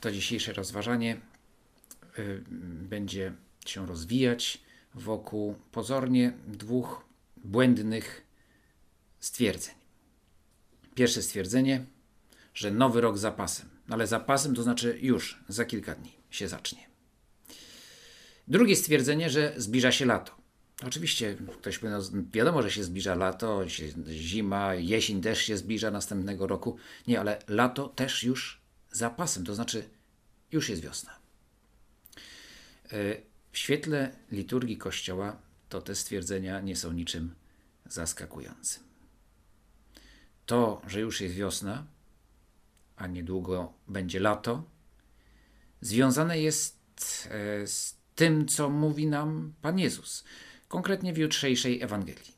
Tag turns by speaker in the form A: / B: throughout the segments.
A: To dzisiejsze rozważanie y, będzie się rozwijać wokół pozornie dwóch błędnych stwierdzeń. Pierwsze stwierdzenie, że nowy rok zapasem, no ale zapasem to znaczy już za kilka dni się zacznie. Drugie stwierdzenie, że zbliża się lato. Oczywiście ktoś powie, wiadomo, że się zbliża lato, zima, jesień też się zbliża następnego roku. Nie, ale lato też już zapasem, to znaczy już jest wiosna. E, w świetle liturgii Kościoła to te stwierdzenia nie są niczym zaskakującym. To, że już jest wiosna, a niedługo będzie lato, związane jest e, z tym, co mówi nam Pan Jezus, konkretnie w jutrzejszej Ewangelii.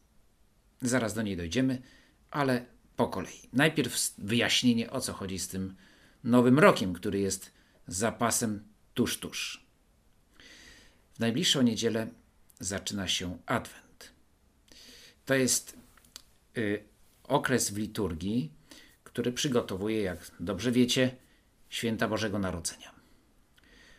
A: Zaraz do niej dojdziemy, ale po kolei. Najpierw wyjaśnienie, o co chodzi z tym nowym rokiem, który jest zapasem tuż, tuż. W najbliższą niedzielę zaczyna się Adwent. To jest y, okres w liturgii, który przygotowuje, jak dobrze wiecie, święta Bożego Narodzenia.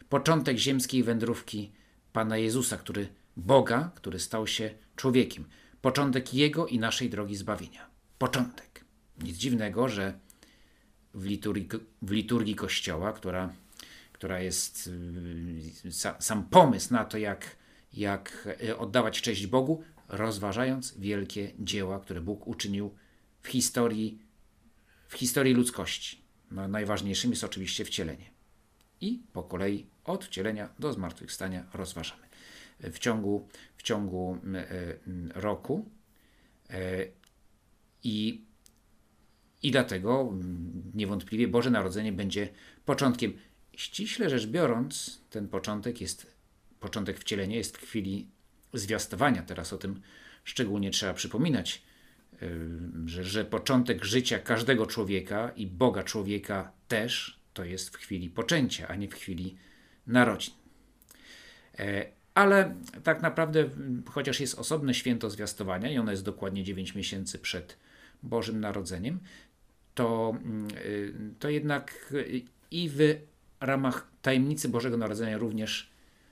A: Początek ziemskiej wędrówki Pana Jezusa, który Boga, który stał się człowiekiem. Początek Jego i naszej drogi zbawienia. Początek. Nic dziwnego, że w liturgii, w liturgii Kościoła, która, która jest y, sam pomysł na to, jak, jak y, oddawać cześć Bogu, rozważając wielkie dzieła, które Bóg uczynił w historii, w historii ludzkości. No, najważniejszym jest oczywiście wcielenie. I po kolei od wcielenia do zmartwychwstania rozważamy. W ciągu, w ciągu e, roku i, i dlatego niewątpliwie Boże Narodzenie będzie początkiem. Ściśle rzecz biorąc, ten początek jest, początek wcielenia jest w chwili zwiastowania. Teraz o tym szczególnie trzeba przypominać, że, że początek życia każdego człowieka i Boga człowieka też to jest w chwili poczęcia, a nie w chwili narodzin. E, ale tak naprawdę, chociaż jest osobne święto zwiastowania i ono jest dokładnie 9 miesięcy przed Bożym Narodzeniem, to, mm, y, to jednak i w ramach tajemnicy Bożego Narodzenia również,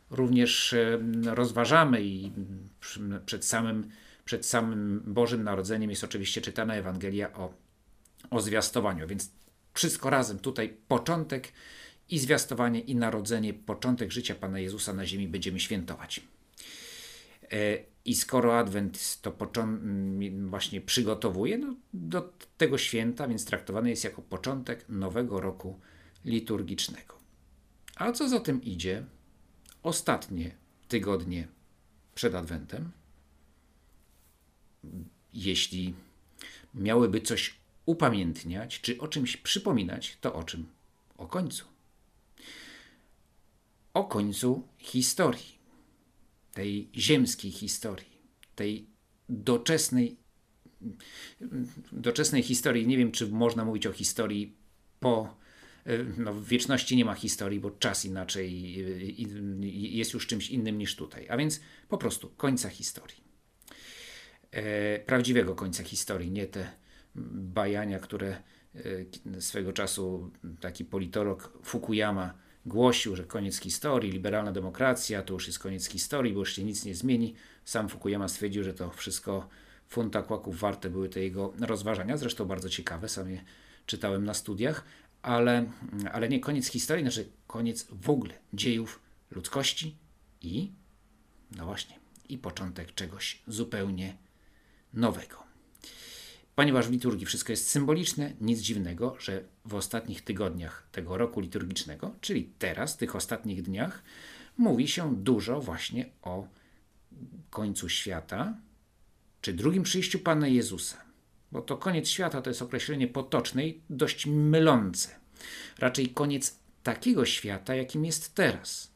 A: również rozważamy i przed samym, przed samym Bożym Narodzeniem jest oczywiście czytana Ewangelia o, o zwiastowaniu, więc wszystko razem tutaj początek i zwiastowanie, i narodzenie, początek życia Pana Jezusa na ziemi będziemy świętować. E, I skoro Adwent to właśnie przygotowuje no, do tego święta, więc traktowany jest jako początek nowego roku liturgicznego. A co za tym idzie? Ostatnie tygodnie przed Adwentem, jeśli miałyby coś upamiętniać, czy o czymś przypominać, to o czym? O końcu o końcu historii, tej ziemskiej historii, tej doczesnej, doczesnej historii. Nie wiem, czy można mówić o historii po. No, w wieczności nie ma historii, bo czas inaczej jest już czymś innym niż tutaj. A więc po prostu końca historii. E, prawdziwego końca historii, nie te bajania, które e, swego czasu taki politolog Fukuyama głosił, że koniec historii, liberalna demokracja, to już jest koniec historii, bo już się nic nie zmieni. Sam Fukuyama stwierdził, że to wszystko funta kłaków warte były te jego rozważania, zresztą bardzo ciekawe, sam je czytałem na studiach, ale, ale nie koniec historii, znaczy koniec w ogóle dziejów ludzkości i, no właśnie, i początek czegoś zupełnie nowego. Ponieważ w liturgii wszystko jest symboliczne, nic dziwnego, że w ostatnich tygodniach tego roku liturgicznego, czyli teraz, tych ostatnich dniach, mówi się dużo właśnie o końcu świata, czy drugim przyjściu Pana Jezusa. Bo to koniec świata to jest określenie potoczne i dość mylące. Raczej koniec takiego świata, jakim jest teraz.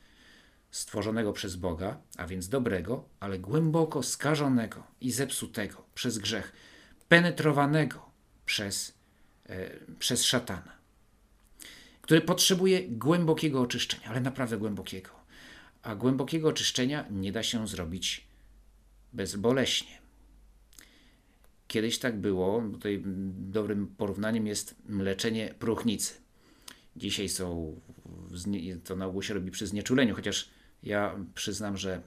A: Stworzonego przez Boga, a więc dobrego, ale głęboko skażonego i zepsutego przez grzech, penetrowanego przez, e, przez szatana, który potrzebuje głębokiego oczyszczenia, ale naprawdę głębokiego. A głębokiego oczyszczenia nie da się zrobić bezboleśnie. Kiedyś tak było, tutaj dobrym porównaniem jest mleczenie próchnicy. Dzisiaj są, to na ogół się robi przy znieczuleniu, chociaż ja przyznam, że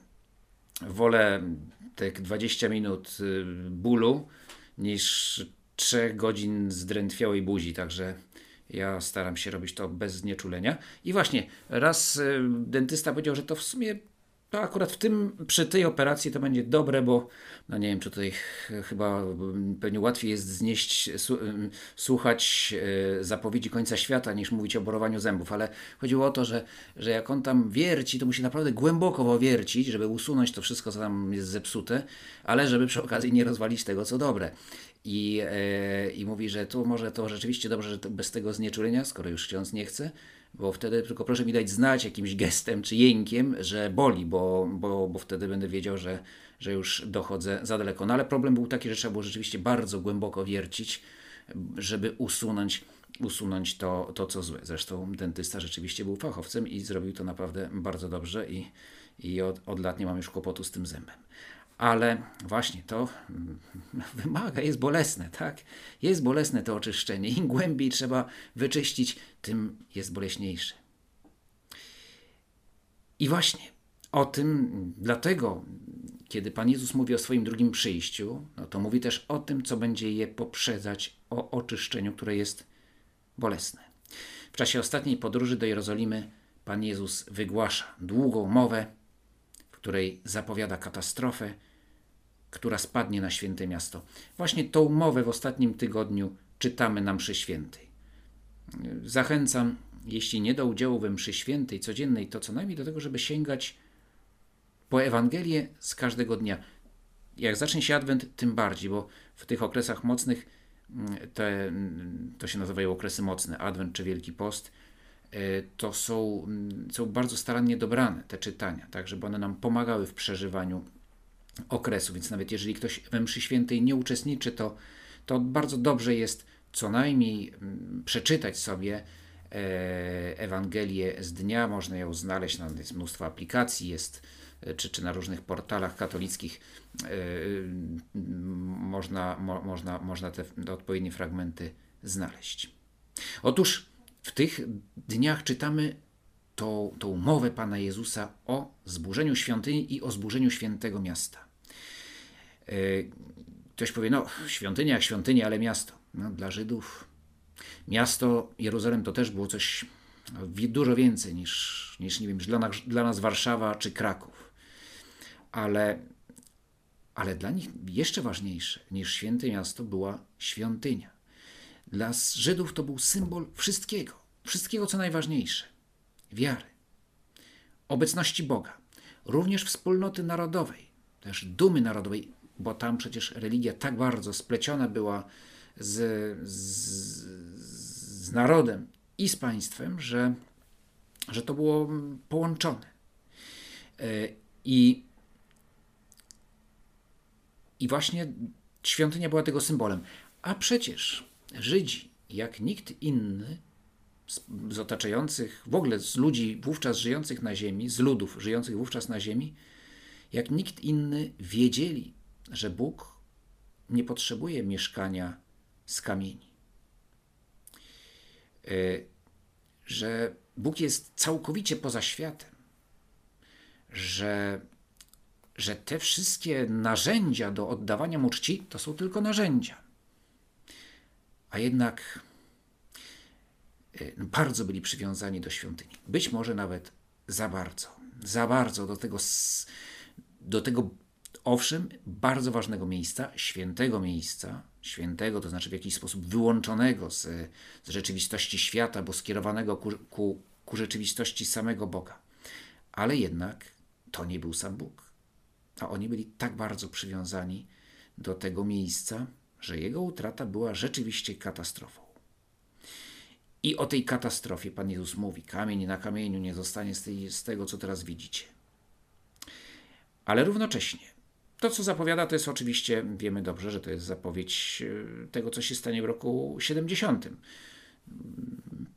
A: wolę te 20 minut y, bólu niż 3 godzin zdrętwiałej buzi, także ja staram się robić to bez znieczulenia. I właśnie raz y, dentysta powiedział, że to w sumie to akurat w tym, przy tej operacji to będzie dobre, bo no nie wiem, czy tutaj chyba pewnie łatwiej jest znieść, słuchać e, zapowiedzi końca świata, niż mówić o borowaniu zębów, ale chodziło o to, że, że jak on tam wierci, to musi naprawdę głęboko wiercić, żeby usunąć to wszystko, co tam jest zepsute, ale żeby przy okazji nie rozwalić tego, co dobre. I, e, i mówi, że tu może to rzeczywiście dobrze, że bez tego znieczulenia, skoro już ksiądz nie chce, bo wtedy tylko proszę mi dać znać jakimś gestem czy jękiem, że boli, bo, bo, bo wtedy będę wiedział, że, że już dochodzę za daleko. No ale problem był taki, że trzeba było rzeczywiście bardzo głęboko wiercić, żeby usunąć, usunąć to, to, co złe. Zresztą dentysta rzeczywiście był fachowcem i zrobił to naprawdę bardzo dobrze i, i od, od lat nie mam już kłopotu z tym zębem ale właśnie to wymaga, jest bolesne, tak? Jest bolesne to oczyszczenie. Im głębiej trzeba wyczyścić, tym jest boleśniejsze. I właśnie o tym, dlatego, kiedy Pan Jezus mówi o swoim drugim przyjściu, no to mówi też o tym, co będzie je poprzedzać, o oczyszczeniu, które jest bolesne. W czasie ostatniej podróży do Jerozolimy Pan Jezus wygłasza długą mowę, w której zapowiada katastrofę, która spadnie na święte miasto. Właśnie tą mowę w ostatnim tygodniu czytamy na mszy świętej. Zachęcam, jeśli nie do udziału we mszy świętej codziennej, to co najmniej do tego, żeby sięgać po Ewangelię z każdego dnia. Jak zacznie się Adwent, tym bardziej, bo w tych okresach mocnych, mm, te, mm, to się nazywają okresy mocne, Adwent czy Wielki Post, e, to są, mm, są bardzo starannie dobrane te czytania, tak żeby one nam pomagały w przeżywaniu okresu. Więc nawet jeżeli ktoś we mszy świętej nie uczestniczy, to, to bardzo dobrze jest co najmniej mm, przeczytać sobie e, Ewangelię z dnia. Można ją znaleźć, na jest mnóstwo aplikacji, jest e, czy, czy na różnych portalach katolickich e, można, mo, można, można te odpowiednie fragmenty znaleźć. Otóż w tych dniach czytamy tą, tą mowę Pana Jezusa o zburzeniu świątyni i o zburzeniu świętego miasta. E, ktoś powie, no świątynia jak świątynia, ale miasto. No, dla Żydów miasto Jeruzalem to też było coś no, dużo więcej niż, niż nie wiem, dla nas, dla nas Warszawa czy Kraków. Ale, ale dla nich jeszcze ważniejsze niż święte miasto była świątynia. Dla Żydów to był symbol wszystkiego, wszystkiego co najważniejsze wiary, obecności Boga, również wspólnoty narodowej, też dumy narodowej, bo tam przecież religia tak bardzo spleciona była z, z, z narodem i z państwem, że, że to było połączone. E, I, I właśnie świątynia była tego symbolem. A przecież Żydzi, jak nikt inny, z, z otaczających, w ogóle z ludzi wówczas żyjących na ziemi, z ludów żyjących wówczas na ziemi, jak nikt inny wiedzieli, że Bóg nie potrzebuje mieszkania z kamieni. E, że Bóg jest całkowicie poza światem, że, że te wszystkie narzędzia do oddawania mu czci to są tylko narzędzia. A jednak e, bardzo byli przywiązani do świątyni. Być może nawet za bardzo. Za bardzo do tego, do tego owszem, bardzo ważnego miejsca, świętego miejsca, świętego, to znaczy w jakiś sposób wyłączonego z, z rzeczywistości świata, bo skierowanego ku, ku, ku rzeczywistości samego Boga. Ale jednak to nie był sam Bóg. A oni byli tak bardzo przywiązani do tego miejsca, że jego utrata była rzeczywiście katastrofą. I o tej katastrofie Pan Jezus mówi: kamień na kamieniu nie zostanie z, tej, z tego, co teraz widzicie. Ale równocześnie to, co zapowiada, to jest oczywiście, wiemy dobrze, że to jest zapowiedź e, tego, co się stanie w roku 70.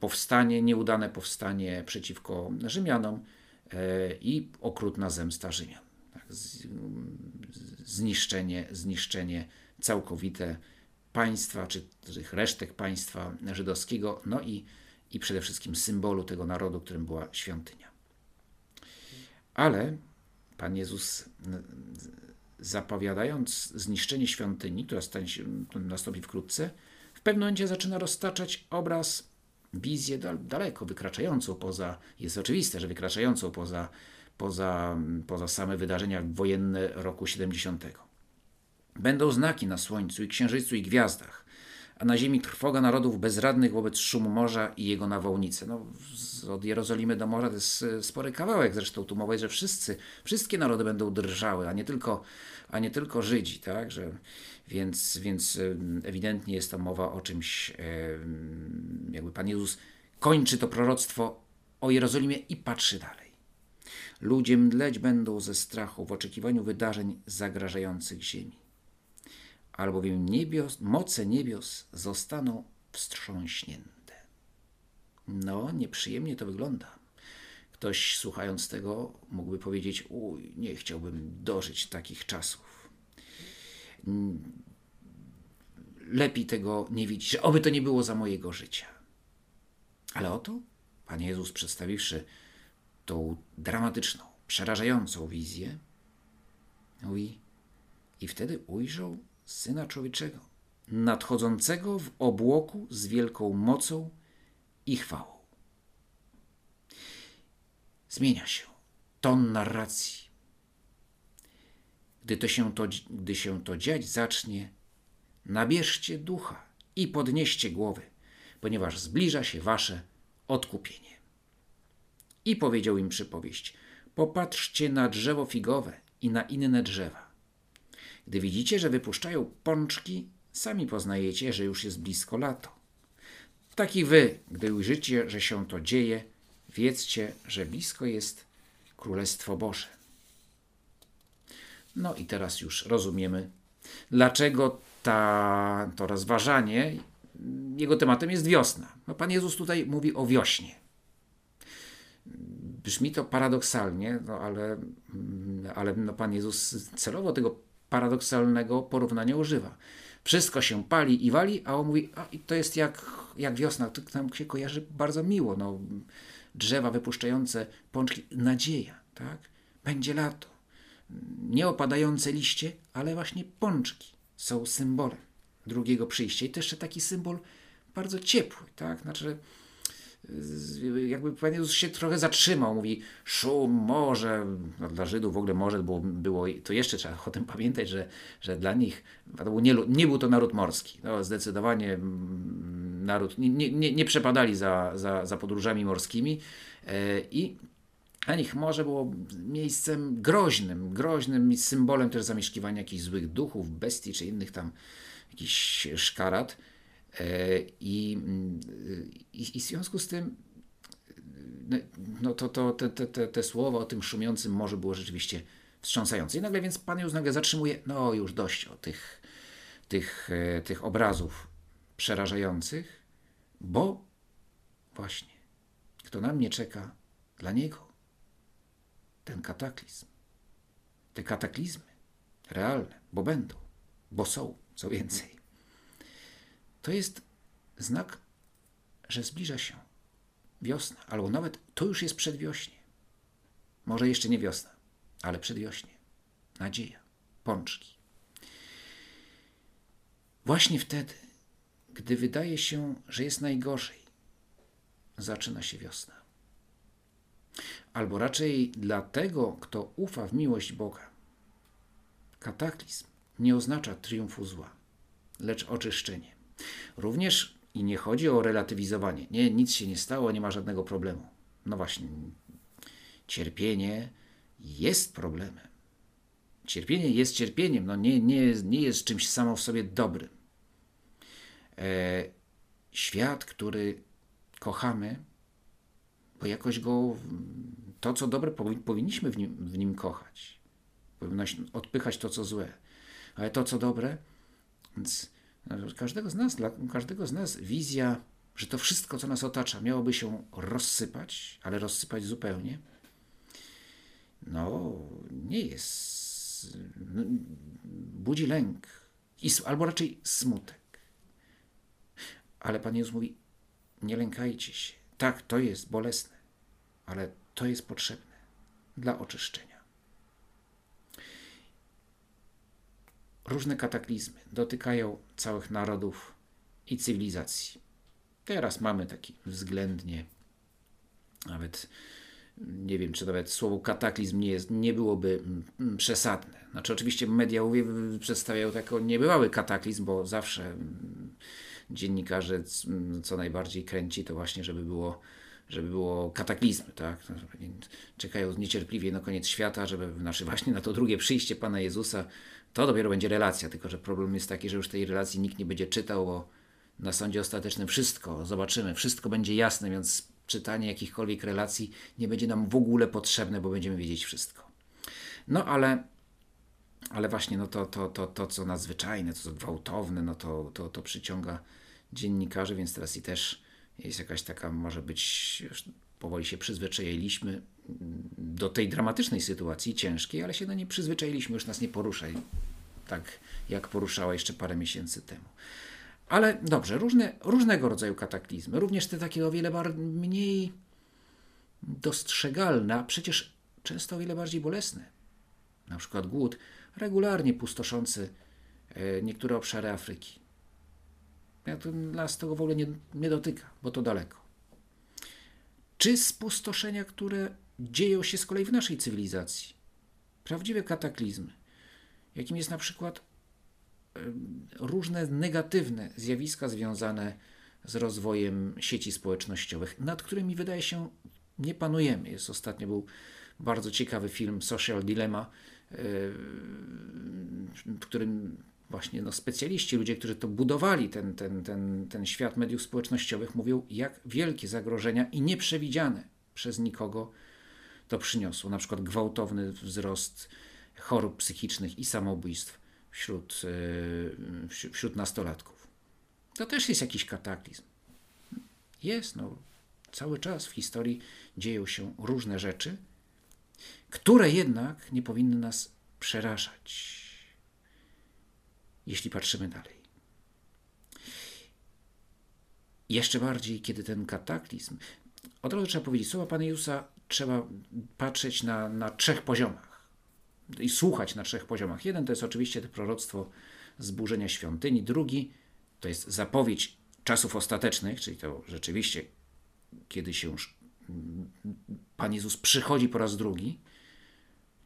A: Powstanie, nieudane powstanie przeciwko Rzymianom e, i okrutna zemsta Rzymian. Tak, zniszczenie, zniszczenie całkowite państwa, czy tych resztek państwa żydowskiego, no i, i przede wszystkim symbolu tego narodu, którym była świątynia. Ale Pan Jezus zapowiadając zniszczenie świątyni, która stanie się, nastąpi wkrótce, w pewnym momencie zaczyna roztaczać obraz, wizję daleko wykraczającą poza, jest oczywiste, że wykraczającą poza, poza, poza same wydarzenia wojenne roku 70. Będą znaki na słońcu i księżycu i gwiazdach, a na ziemi trwoga narodów bezradnych wobec szumu morza i jego nawałnice. No, od Jerozolimy do morza to jest e, spory kawałek, zresztą tu mowa jest, że wszyscy, wszystkie narody będą drżały, a nie tylko, a nie tylko Żydzi, tak? Że, więc, więc e, ewidentnie jest to mowa o czymś, e, jakby Pan Jezus kończy to proroctwo o Jerozolimie i patrzy dalej. Ludzie mdleć będą ze strachu w oczekiwaniu wydarzeń zagrażających ziemi albowiem niebios, moce niebios zostaną wstrząśnięte. No, nieprzyjemnie to wygląda. Ktoś słuchając tego mógłby powiedzieć: Uj, nie chciałbym dożyć takich czasów. Lepiej tego nie widzieć, oby to nie było za mojego życia. Ale oto Pan Jezus, przedstawiwszy tą dramatyczną, przerażającą wizję, mówi: I wtedy ujrzał Syna Człowieczego, nadchodzącego w obłoku z wielką mocą i chwałą. Zmienia się ton narracji. Gdy, to się, to, gdy się to dziać zacznie, nabierzcie ducha i podnieście głowy, ponieważ zbliża się wasze odkupienie. I powiedział im przypowieść: Popatrzcie na drzewo figowe i na inne drzewa. Gdy widzicie, że wypuszczają pączki, sami poznajecie, że już jest blisko lato. Tak i wy, gdy ujrzycie, że się to dzieje, wiedzcie, że blisko jest Królestwo Boże. No i teraz już rozumiemy, dlaczego ta, to rozważanie, jego tematem jest wiosna. No, Pan Jezus tutaj mówi o wiośnie. Brzmi to paradoksalnie, no ale, ale no Pan Jezus celowo tego paradoksalnego porównania używa. Wszystko się pali i wali, a on mówi, a to jest jak, jak wiosna, to nam się kojarzy bardzo miło. No, drzewa wypuszczające pączki, nadzieja, tak? Będzie lato. Nie opadające liście, ale właśnie pączki są symbolem drugiego przyjścia. I to jeszcze taki symbol bardzo ciepły, tak? Znaczy, jakby Pan Jezus się trochę zatrzymał, mówi szum, morze, no dla Żydów w ogóle morze było, było to jeszcze trzeba o tym pamiętać, że, że dla nich nie, nie był to naród morski. No, zdecydowanie mm, naród, nie, nie, nie przepadali za, za, za podróżami morskimi e, i dla nich morze było miejscem groźnym, groźnym symbolem też zamieszkiwania jakichś złych duchów, bestii czy innych tam jakichś szkarat. E, I, i, i w związku z tym no, no to, to te, te, te słowa o tym szumiącym morzu było rzeczywiście wstrząsające. I nagle więc Pan już nagle zatrzymuje, no już dość o tych, tych, e, tych obrazów przerażających, bo właśnie, kto na mnie czeka, dla niego ten kataklizm, te kataklizmy realne, bo będą, bo są, co więcej to jest znak, że zbliża się wiosna, albo nawet to już jest przedwiośnie. Może jeszcze nie wiosna, ale przedwiośnie. Nadzieja, pączki. Właśnie wtedy, gdy wydaje się, że jest najgorzej, zaczyna się wiosna. Albo raczej dla tego, kto ufa w miłość Boga. Kataklizm nie oznacza triumfu zła, lecz oczyszczenie. Również i nie chodzi o relatywizowanie. Nie, nic się nie stało, nie ma żadnego problemu. No właśnie, cierpienie jest problemem. Cierpienie jest cierpieniem, no nie, nie, nie jest czymś samo w sobie dobrym. E, świat, który kochamy, bo jakoś go, to co dobre, powinniśmy w nim, w nim kochać. Powinno odpychać to co złe. Ale to co dobre, więc każdego z nas, dla każdego z nas wizja, że to wszystko, co nas otacza, miałoby się rozsypać, ale rozsypać zupełnie, no nie jest, no, budzi lęk, albo raczej smutek. Ale Pan Jezus mówi, nie lękajcie się. Tak, to jest bolesne, ale to jest potrzebne dla oczyszczenia. Różne kataklizmy dotykają całych narodów i cywilizacji. Teraz mamy taki względnie, nawet nie wiem, czy nawet słowo kataklizm nie, jest, nie byłoby mm, przesadne. Znaczy, oczywiście media przedstawiają jako niebywały kataklizm, bo zawsze mm, dziennikarze co najbardziej kręci to właśnie, żeby było żeby było kataklizmy, tak? Czekają niecierpliwie na koniec świata, żeby znaczy właśnie na to drugie przyjście Pana Jezusa, to dopiero będzie relacja, tylko że problem jest taki, że już tej relacji nikt nie będzie czytał, bo na sądzie ostatecznym wszystko zobaczymy, wszystko będzie jasne, więc czytanie jakichkolwiek relacji nie będzie nam w ogóle potrzebne, bo będziemy wiedzieć wszystko. No ale, ale właśnie no to, to, to, to, co nadzwyczajne, to co gwałtowne, no to, to, to przyciąga dziennikarzy, więc teraz i też jest jakaś taka, może być, już powoli się przyzwyczailiśmy do tej dramatycznej sytuacji, ciężkiej, ale się do niej przyzwyczailiśmy, już nas nie porusza, tak jak poruszała jeszcze parę miesięcy temu. Ale dobrze, różne, różnego rodzaju kataklizmy, również te takie o wiele mniej dostrzegalne, a przecież często o wiele bardziej bolesne. Na przykład głód regularnie pustoszący e, niektóre obszary Afryki. Ja to, nas tego w ogóle nie, nie dotyka, bo to daleko. Czy spustoszenia, które dzieją się z kolei w naszej cywilizacji? Prawdziwe kataklizmy, jakim jest na przykład różne negatywne zjawiska związane z rozwojem sieci społecznościowych, nad którymi wydaje się nie panujemy. Jest ostatnio był bardzo ciekawy film Social Dilemma, w którym właśnie no, specjaliści, ludzie, którzy to budowali, ten, ten, ten, ten świat mediów społecznościowych, mówią, jak wielkie zagrożenia i nieprzewidziane przez nikogo to przyniosło. Na przykład gwałtowny wzrost chorób psychicznych i samobójstw wśród, e, wśród nastolatków. To też jest jakiś kataklizm. Jest, no, cały czas w historii dzieją się różne rzeczy, które jednak nie powinny nas przerażać jeśli patrzymy dalej. Jeszcze bardziej, kiedy ten kataklizm, od razu trzeba powiedzieć, słowa Pana Jezusa trzeba patrzeć na, na trzech poziomach i słuchać na trzech poziomach. Jeden to jest oczywiście to proroctwo zburzenia świątyni, drugi to jest zapowiedź czasów ostatecznych, czyli to rzeczywiście, kiedy się już Pan Jezus przychodzi po raz drugi,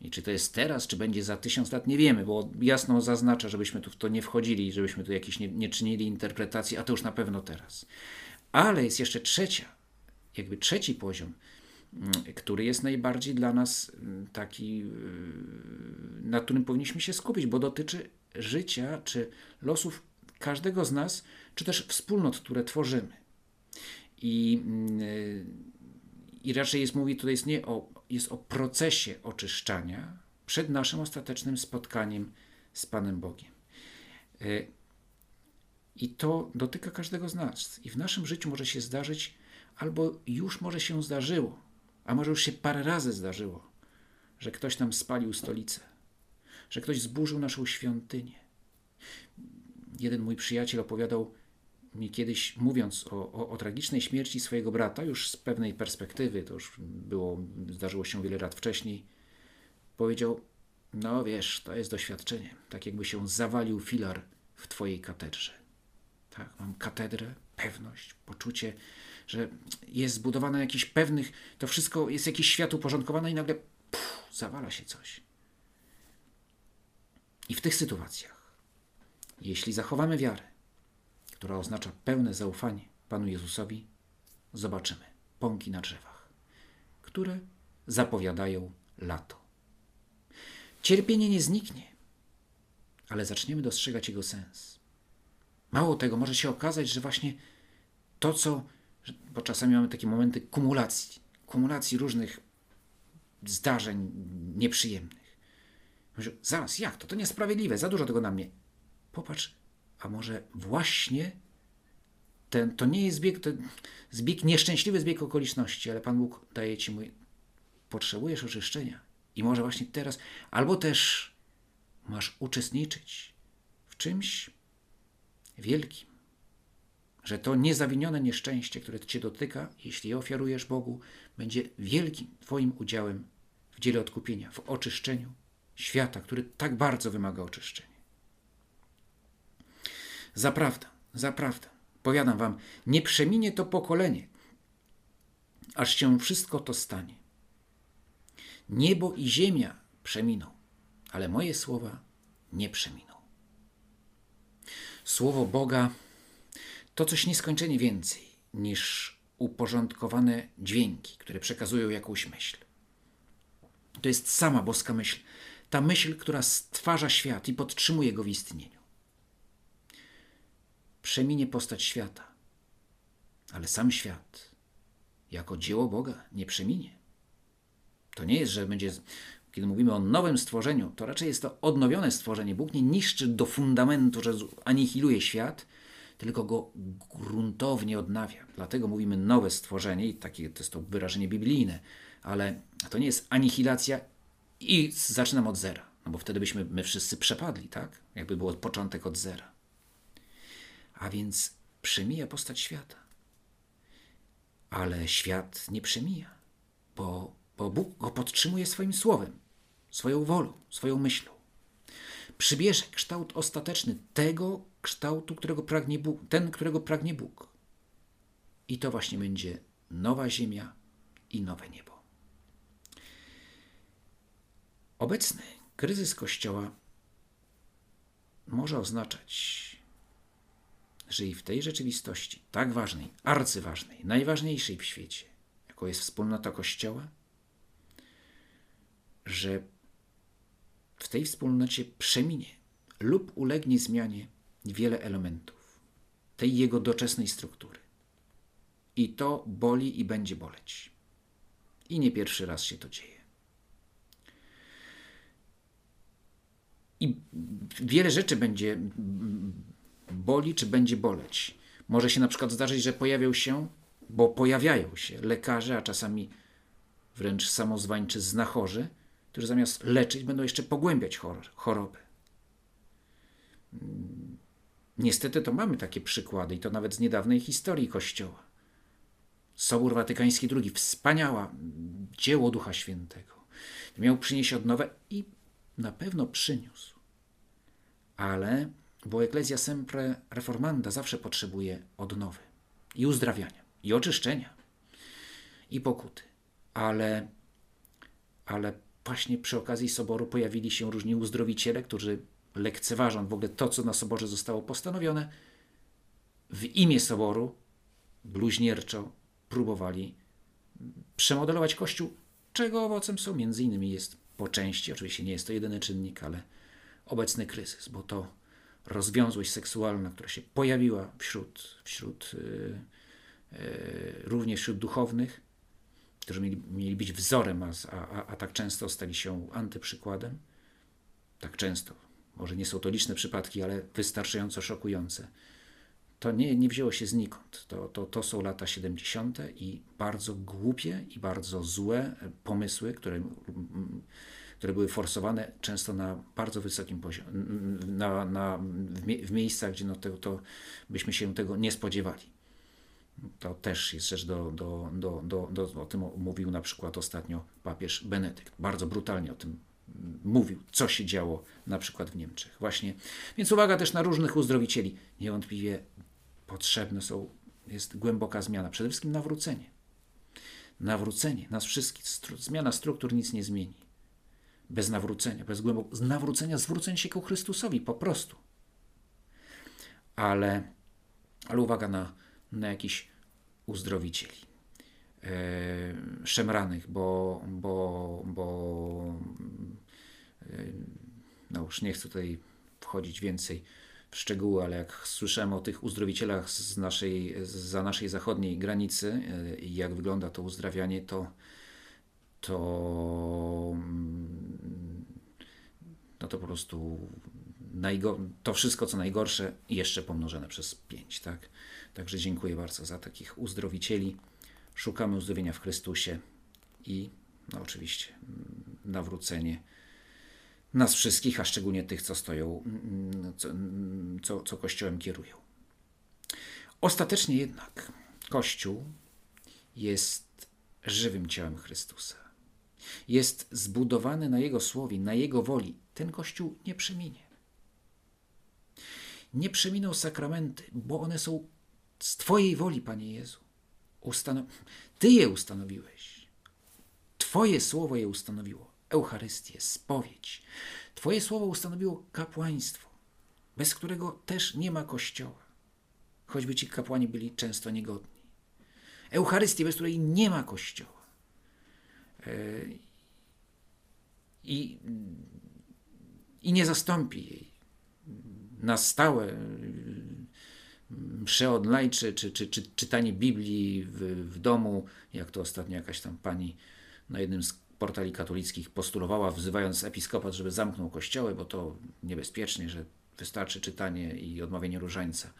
A: i czy to jest teraz, czy będzie za tysiąc lat, nie wiemy, bo jasno zaznacza, żebyśmy tu w to nie wchodzili, żebyśmy tu jakieś nie, nie czynili interpretacji, a to już na pewno teraz. Ale jest jeszcze trzecia, jakby trzeci poziom, który jest najbardziej dla nas mm, taki, yy, na którym powinniśmy się skupić, bo dotyczy życia czy losów każdego z nas, czy też wspólnot, które tworzymy. I, i raczej jest mówi tutaj jest nie o jest o procesie oczyszczania przed naszym ostatecznym spotkaniem z Panem Bogiem. I to dotyka każdego z nas. I w naszym życiu może się zdarzyć, albo już może się zdarzyło, a może już się parę razy zdarzyło, że ktoś nam spalił stolicę, że ktoś zburzył naszą świątynię. Jeden mój przyjaciel opowiadał mi kiedyś, mówiąc o, o, o, tragicznej śmierci swojego brata, już z pewnej perspektywy, to już było, zdarzyło się wiele lat wcześniej, powiedział: No wiesz, to jest doświadczenie, tak jakby się zawalił filar w Twojej katedrze. Tak, mam katedrę, pewność, poczucie, że jest zbudowane jakiś pewnych, to wszystko jest jakiś świat uporządkowany i nagle puf, zawala się coś. I w tych sytuacjach, jeśli zachowamy wiarę, która oznacza pełne zaufanie Panu Jezusowi, zobaczymy pąki na drzewach, które zapowiadają lato. Cierpienie nie zniknie, ale zaczniemy dostrzegać jego sens. Mało tego, może się okazać, że właśnie to, co bo czasami mamy takie momenty kumulacji, kumulacji różnych zdarzeń nieprzyjemnych. Mówię, zaraz, jak to? To niesprawiedliwe, za dużo tego na mnie. Popatrz, a może właśnie ten, to nie jest zbieg, zbieg, nieszczęśliwy zbieg okoliczności, ale Pan Bóg daje Ci mój, potrzebujesz oczyszczenia. I może właśnie teraz, albo też masz uczestniczyć w czymś wielkim. Że to niezawinione nieszczęście, które Cię dotyka, jeśli je ofiarujesz Bogu, będzie wielkim Twoim udziałem w dziele odkupienia, w oczyszczeniu świata, który tak bardzo wymaga oczyszczenia. Zaprawdę, zaprawdę, powiadam Wam, nie przeminie to pokolenie, aż się wszystko to stanie. Niebo i ziemia przeminą, ale moje słowa nie przeminą. Słowo Boga to coś nieskończenie więcej niż uporządkowane dźwięki, które przekazują jakąś myśl. To jest sama boska myśl, ta myśl, która stwarza świat i podtrzymuje go w istnieniu. Przeminie postać świata, ale sam świat, jako dzieło Boga, nie przeminie. To nie jest, że będzie, kiedy mówimy o nowym stworzeniu, to raczej jest to odnowione stworzenie. Bóg nie niszczy do fundamentu, że anihiluje świat, tylko go gruntownie odnawia. Dlatego mówimy nowe stworzenie i takie to jest to wyrażenie biblijne, ale to nie jest anihilacja i zaczynam od zera, no bo wtedy byśmy my wszyscy przepadli, tak? Jakby było początek od zera. A więc przemija postać świata. Ale świat nie przemija, bo, bo Bóg go podtrzymuje swoim słowem, swoją wolą, swoją myślą. Przybierze kształt ostateczny tego kształtu, którego pragnie Bóg, ten, którego pragnie Bóg. I to właśnie będzie nowa ziemia i nowe niebo. Obecny kryzys Kościoła może oznaczać, że i w tej rzeczywistości, tak ważnej, arcyważnej, najważniejszej w świecie, jaką jest wspólnota Kościoła, że w tej wspólnocie przeminie lub ulegnie zmianie wiele elementów tej jego doczesnej struktury. I to boli i będzie boleć. I nie pierwszy raz się to dzieje. I wiele rzeczy będzie boli, czy będzie boleć. Może się na przykład zdarzyć, że pojawią się, bo pojawiają się lekarze, a czasami wręcz samozwańczy znachorzy, którzy zamiast leczyć, będą jeszcze pogłębiać chorobę. Niestety to mamy takie przykłady i to nawet z niedawnej historii Kościoła. Sobór Watykański II, wspaniała dzieło Ducha Świętego. Miał przynieść odnowę i na pewno przyniósł. Ale, bo Ecclesia Sempre Reformanda zawsze potrzebuje odnowy i uzdrawiania, i oczyszczenia, i pokuty. Ale, ale właśnie przy okazji Soboru pojawili się różni uzdrowiciele, którzy lekceważąc w ogóle to, co na Soborze zostało postanowione, w imię Soboru bluźnierczo próbowali przemodelować Kościół, czego owocem są między innymi jest po części, oczywiście nie jest to jedyny czynnik, ale obecny kryzys, bo to rozwiązłość seksualna, która się pojawiła wśród, wśród yy, yy, również wśród duchownych, którzy mieli, mieli być wzorem, a, a, a tak często stali się antyprzykładem, tak często, może nie są to liczne przypadki, ale wystarczająco szokujące. To nie, nie wzięło się znikąd. To, to, to są lata 70. i bardzo głupie i bardzo złe pomysły, które, które były forsowane często na bardzo wysokim poziomie, na, na, w, miejscach, gdzie no to, to byśmy się tego nie spodziewali. To też jest rzecz do, do, do, do, do, o tym mówił na przykład ostatnio papież Benedykt. Bardzo brutalnie o tym mówił, co się działo na przykład w Niemczech. Właśnie. Więc uwaga też na różnych uzdrowicieli. Niewątpliwie potrzebne są, jest głęboka zmiana. Przede wszystkim nawrócenie. Nawrócenie nas wszystkich. Stru, zmiana struktur nic nie zmieni. Bez nawrócenia, bez głębokiego nawrócenia, zwrócenia się ku Chrystusowi po prostu. Ale, ale uwaga na, na jakichś uzdrowicieli. E, szemranych, bo, bo, bo e, no już nie chcę tutaj wchodzić więcej w szczegóły, ale jak słyszałem o tych uzdrowicielach z naszej, za naszej zachodniej granicy i jak wygląda to uzdrawianie, to, to, mm, no to po prostu to wszystko, co najgorsze, jeszcze pomnożone przez pięć. Tak? Także dziękuję bardzo za takich uzdrowicieli. Szukamy uzdrowienia w Chrystusie i no oczywiście mm, nawrócenie nas wszystkich, a szczególnie tych, co stoją, mm, co, mm, co, co Kościołem kierują. Ostatecznie jednak Kościół jest żywym ciałem Chrystusa. Jest zbudowany na Jego słowie, na Jego woli. Ten Kościół nie przeminie. Nie przeminą sakramenty, bo one są z Twojej woli, Panie Jezu. Ty je ustanowiłeś. Twoje słowo je ustanowiło. Eucharystię, spowiedź. Twoje słowo ustanowiło kapłaństwo, bez którego też nie ma kościoła, choćby ci kapłani byli często niegodni. Eucharystię, bez której nie ma kościoła. E, I, i nie zastąpi jej na stałe msze online, czy, czy, czy, czy czytanie Biblii w, w domu, jak to ostatnio jakaś tam pani na jednym z portali katolickich postulowała, wzywając episkopat, żeby zamknął kościoły, bo to niebezpiecznie, że wystarczy czytanie i odmawianie różańca.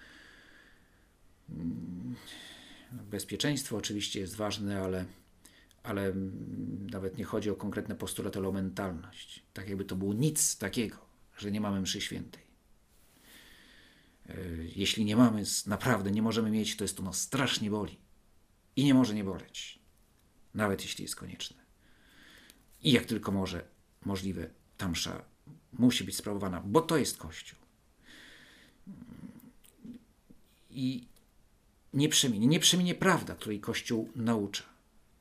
A: Mm, bezpieczeństwo oczywiście jest ważne, ale, ale nawet nie chodzi o konkretne postulaty, ale o mentalność. Tak jakby to było nic takiego, że nie mamy mszy świętej. E, jeśli nie mamy, naprawdę nie możemy mieć, to jest to nas strasznie boli. I nie może nie boleć. Nawet jeśli jest konieczne. I jak tylko może możliwe, ta msza musi być sprawowana, bo to jest Kościół. I nie przeminie, nie przeminie prawda, której Kościół naucza.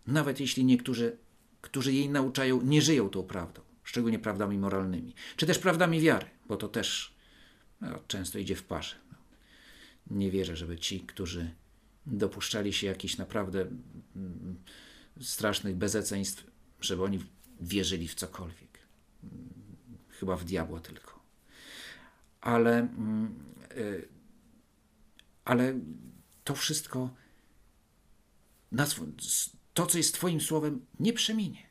A: Nawet jeśli niektórzy, którzy jej nauczają, nie żyją tą prawdą, szczególnie prawdami moralnymi, czy też prawdami wiary, bo to też często idzie w parze. No. Nie wierzę, żeby ci, którzy dopuszczali się jakichś naprawdę mm, strasznych bezeceństw, żeby oni wierzyli w cokolwiek. Chyba w diabła tylko. Ale, mm, y, ale to wszystko, to co jest Twoim słowem, nie przeminie.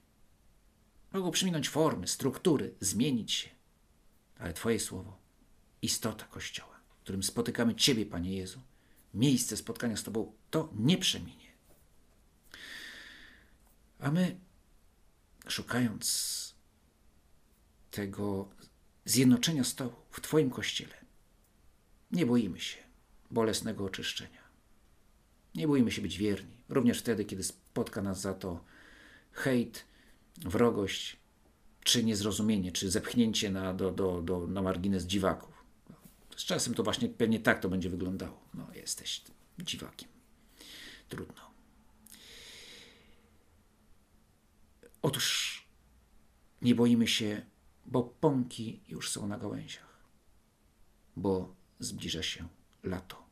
A: Mogą przeminąć formy, struktury, zmienić się, ale Twoje słowo, istota Kościoła, w którym spotykamy Ciebie, Panie Jezu, miejsce spotkania z Tobą, to nie przeminie. A my szukając tego zjednoczenia stołu w Twoim kościele, nie boimy się bolesnego oczyszczenia. Nie boimy się być wierni, również wtedy, kiedy spotka nas za to hejt, wrogość, czy niezrozumienie, czy zepchnięcie na, do, do, do, na margines dziwaków. Z czasem to właśnie pewnie tak to będzie wyglądało. No, jesteś dziwakiem. Trudno. Otóż nie boimy się, bo pąki już są na gałęziach, bo zbliża się lato.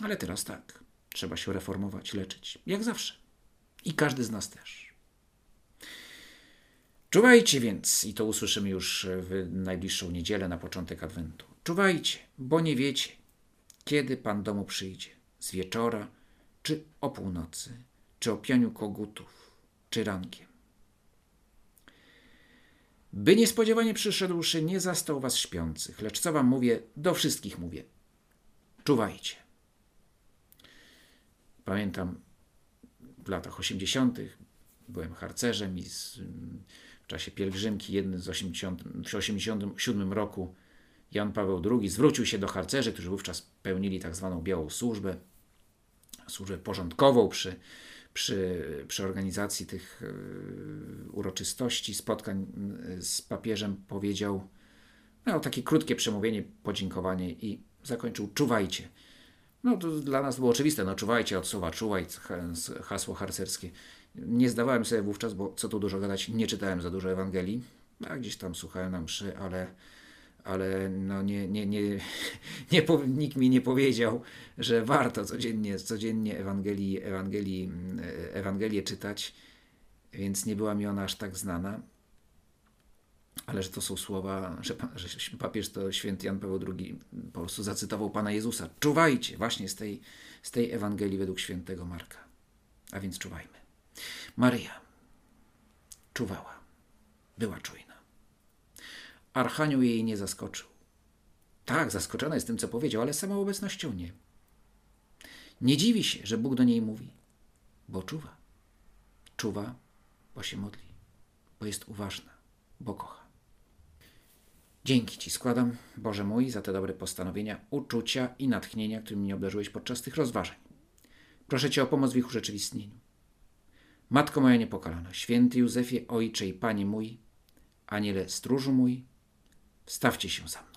A: Ale teraz tak, trzeba się reformować, leczyć, jak zawsze. I każdy z nas też. Czuwajcie więc, i to usłyszymy już w najbliższą niedzielę na początek Adwentu. Czuwajcie, bo nie wiecie, kiedy Pan domu przyjdzie. Z wieczora, czy o północy, czy o pianiu kogutów czy rankiem. By niespodziewanie przyszedłszy, nie zastał was śpiących, lecz co wam mówię, do wszystkich mówię. Czuwajcie. Pamiętam w latach 80. byłem harcerzem i z, czasie pielgrzymki, jedny z 80, w 87 roku Jan Paweł II zwrócił się do harcerzy, którzy wówczas pełnili tak zwaną białą służbę, służbę porządkową przy przy, przy organizacji tych e, uroczystości, spotkań z papieżem powiedział miał takie krótkie przemówienie, podziękowanie i zakończył czuwajcie. No to dla nas było oczywiste, no czuwajcie słowa czuwaj, hasło harcerskie. Nie zdawałem sobie wówczas, bo co tu dużo gadać, nie czytałem za dużo Ewangelii, a gdzieś tam słuchałem na mszy, ale ale no nie, nie, nie, nie, nikt mi nie powiedział, że warto codziennie, codziennie Ewangelii, Ewangelii, Ewangelię czytać, więc nie była mi ona aż tak znana. ale że to są słowa, że, pa- że papież to święty Jan Paweł II po prostu zacytował Pana Jezusa. Czuwajcie właśnie z tej, z tej Ewangelii według świętego Marka. A więc czuwajmy. Maryja czuwała, była czujna. Archanioł jej nie zaskoczył. Tak, zaskoczona jest tym, co powiedział, ale samą obecnością nie. Nie dziwi się, że Bóg do niej mówi, bo czuwa. Czuwa, bo się modli, bo jest uważna, bo kocha. Dzięki Ci składam, Boże mój, za te dobre postanowienia, uczucia i natchnienia, którymi mnie obdarzyłeś podczas tych rozważań. Proszę Cię o pomoc w ich urzeczywistnieniu. Matko moja niepokalana, święty Józefie, Ojcze i Panie mój, Aniele stróżu mój, wstawcie się za.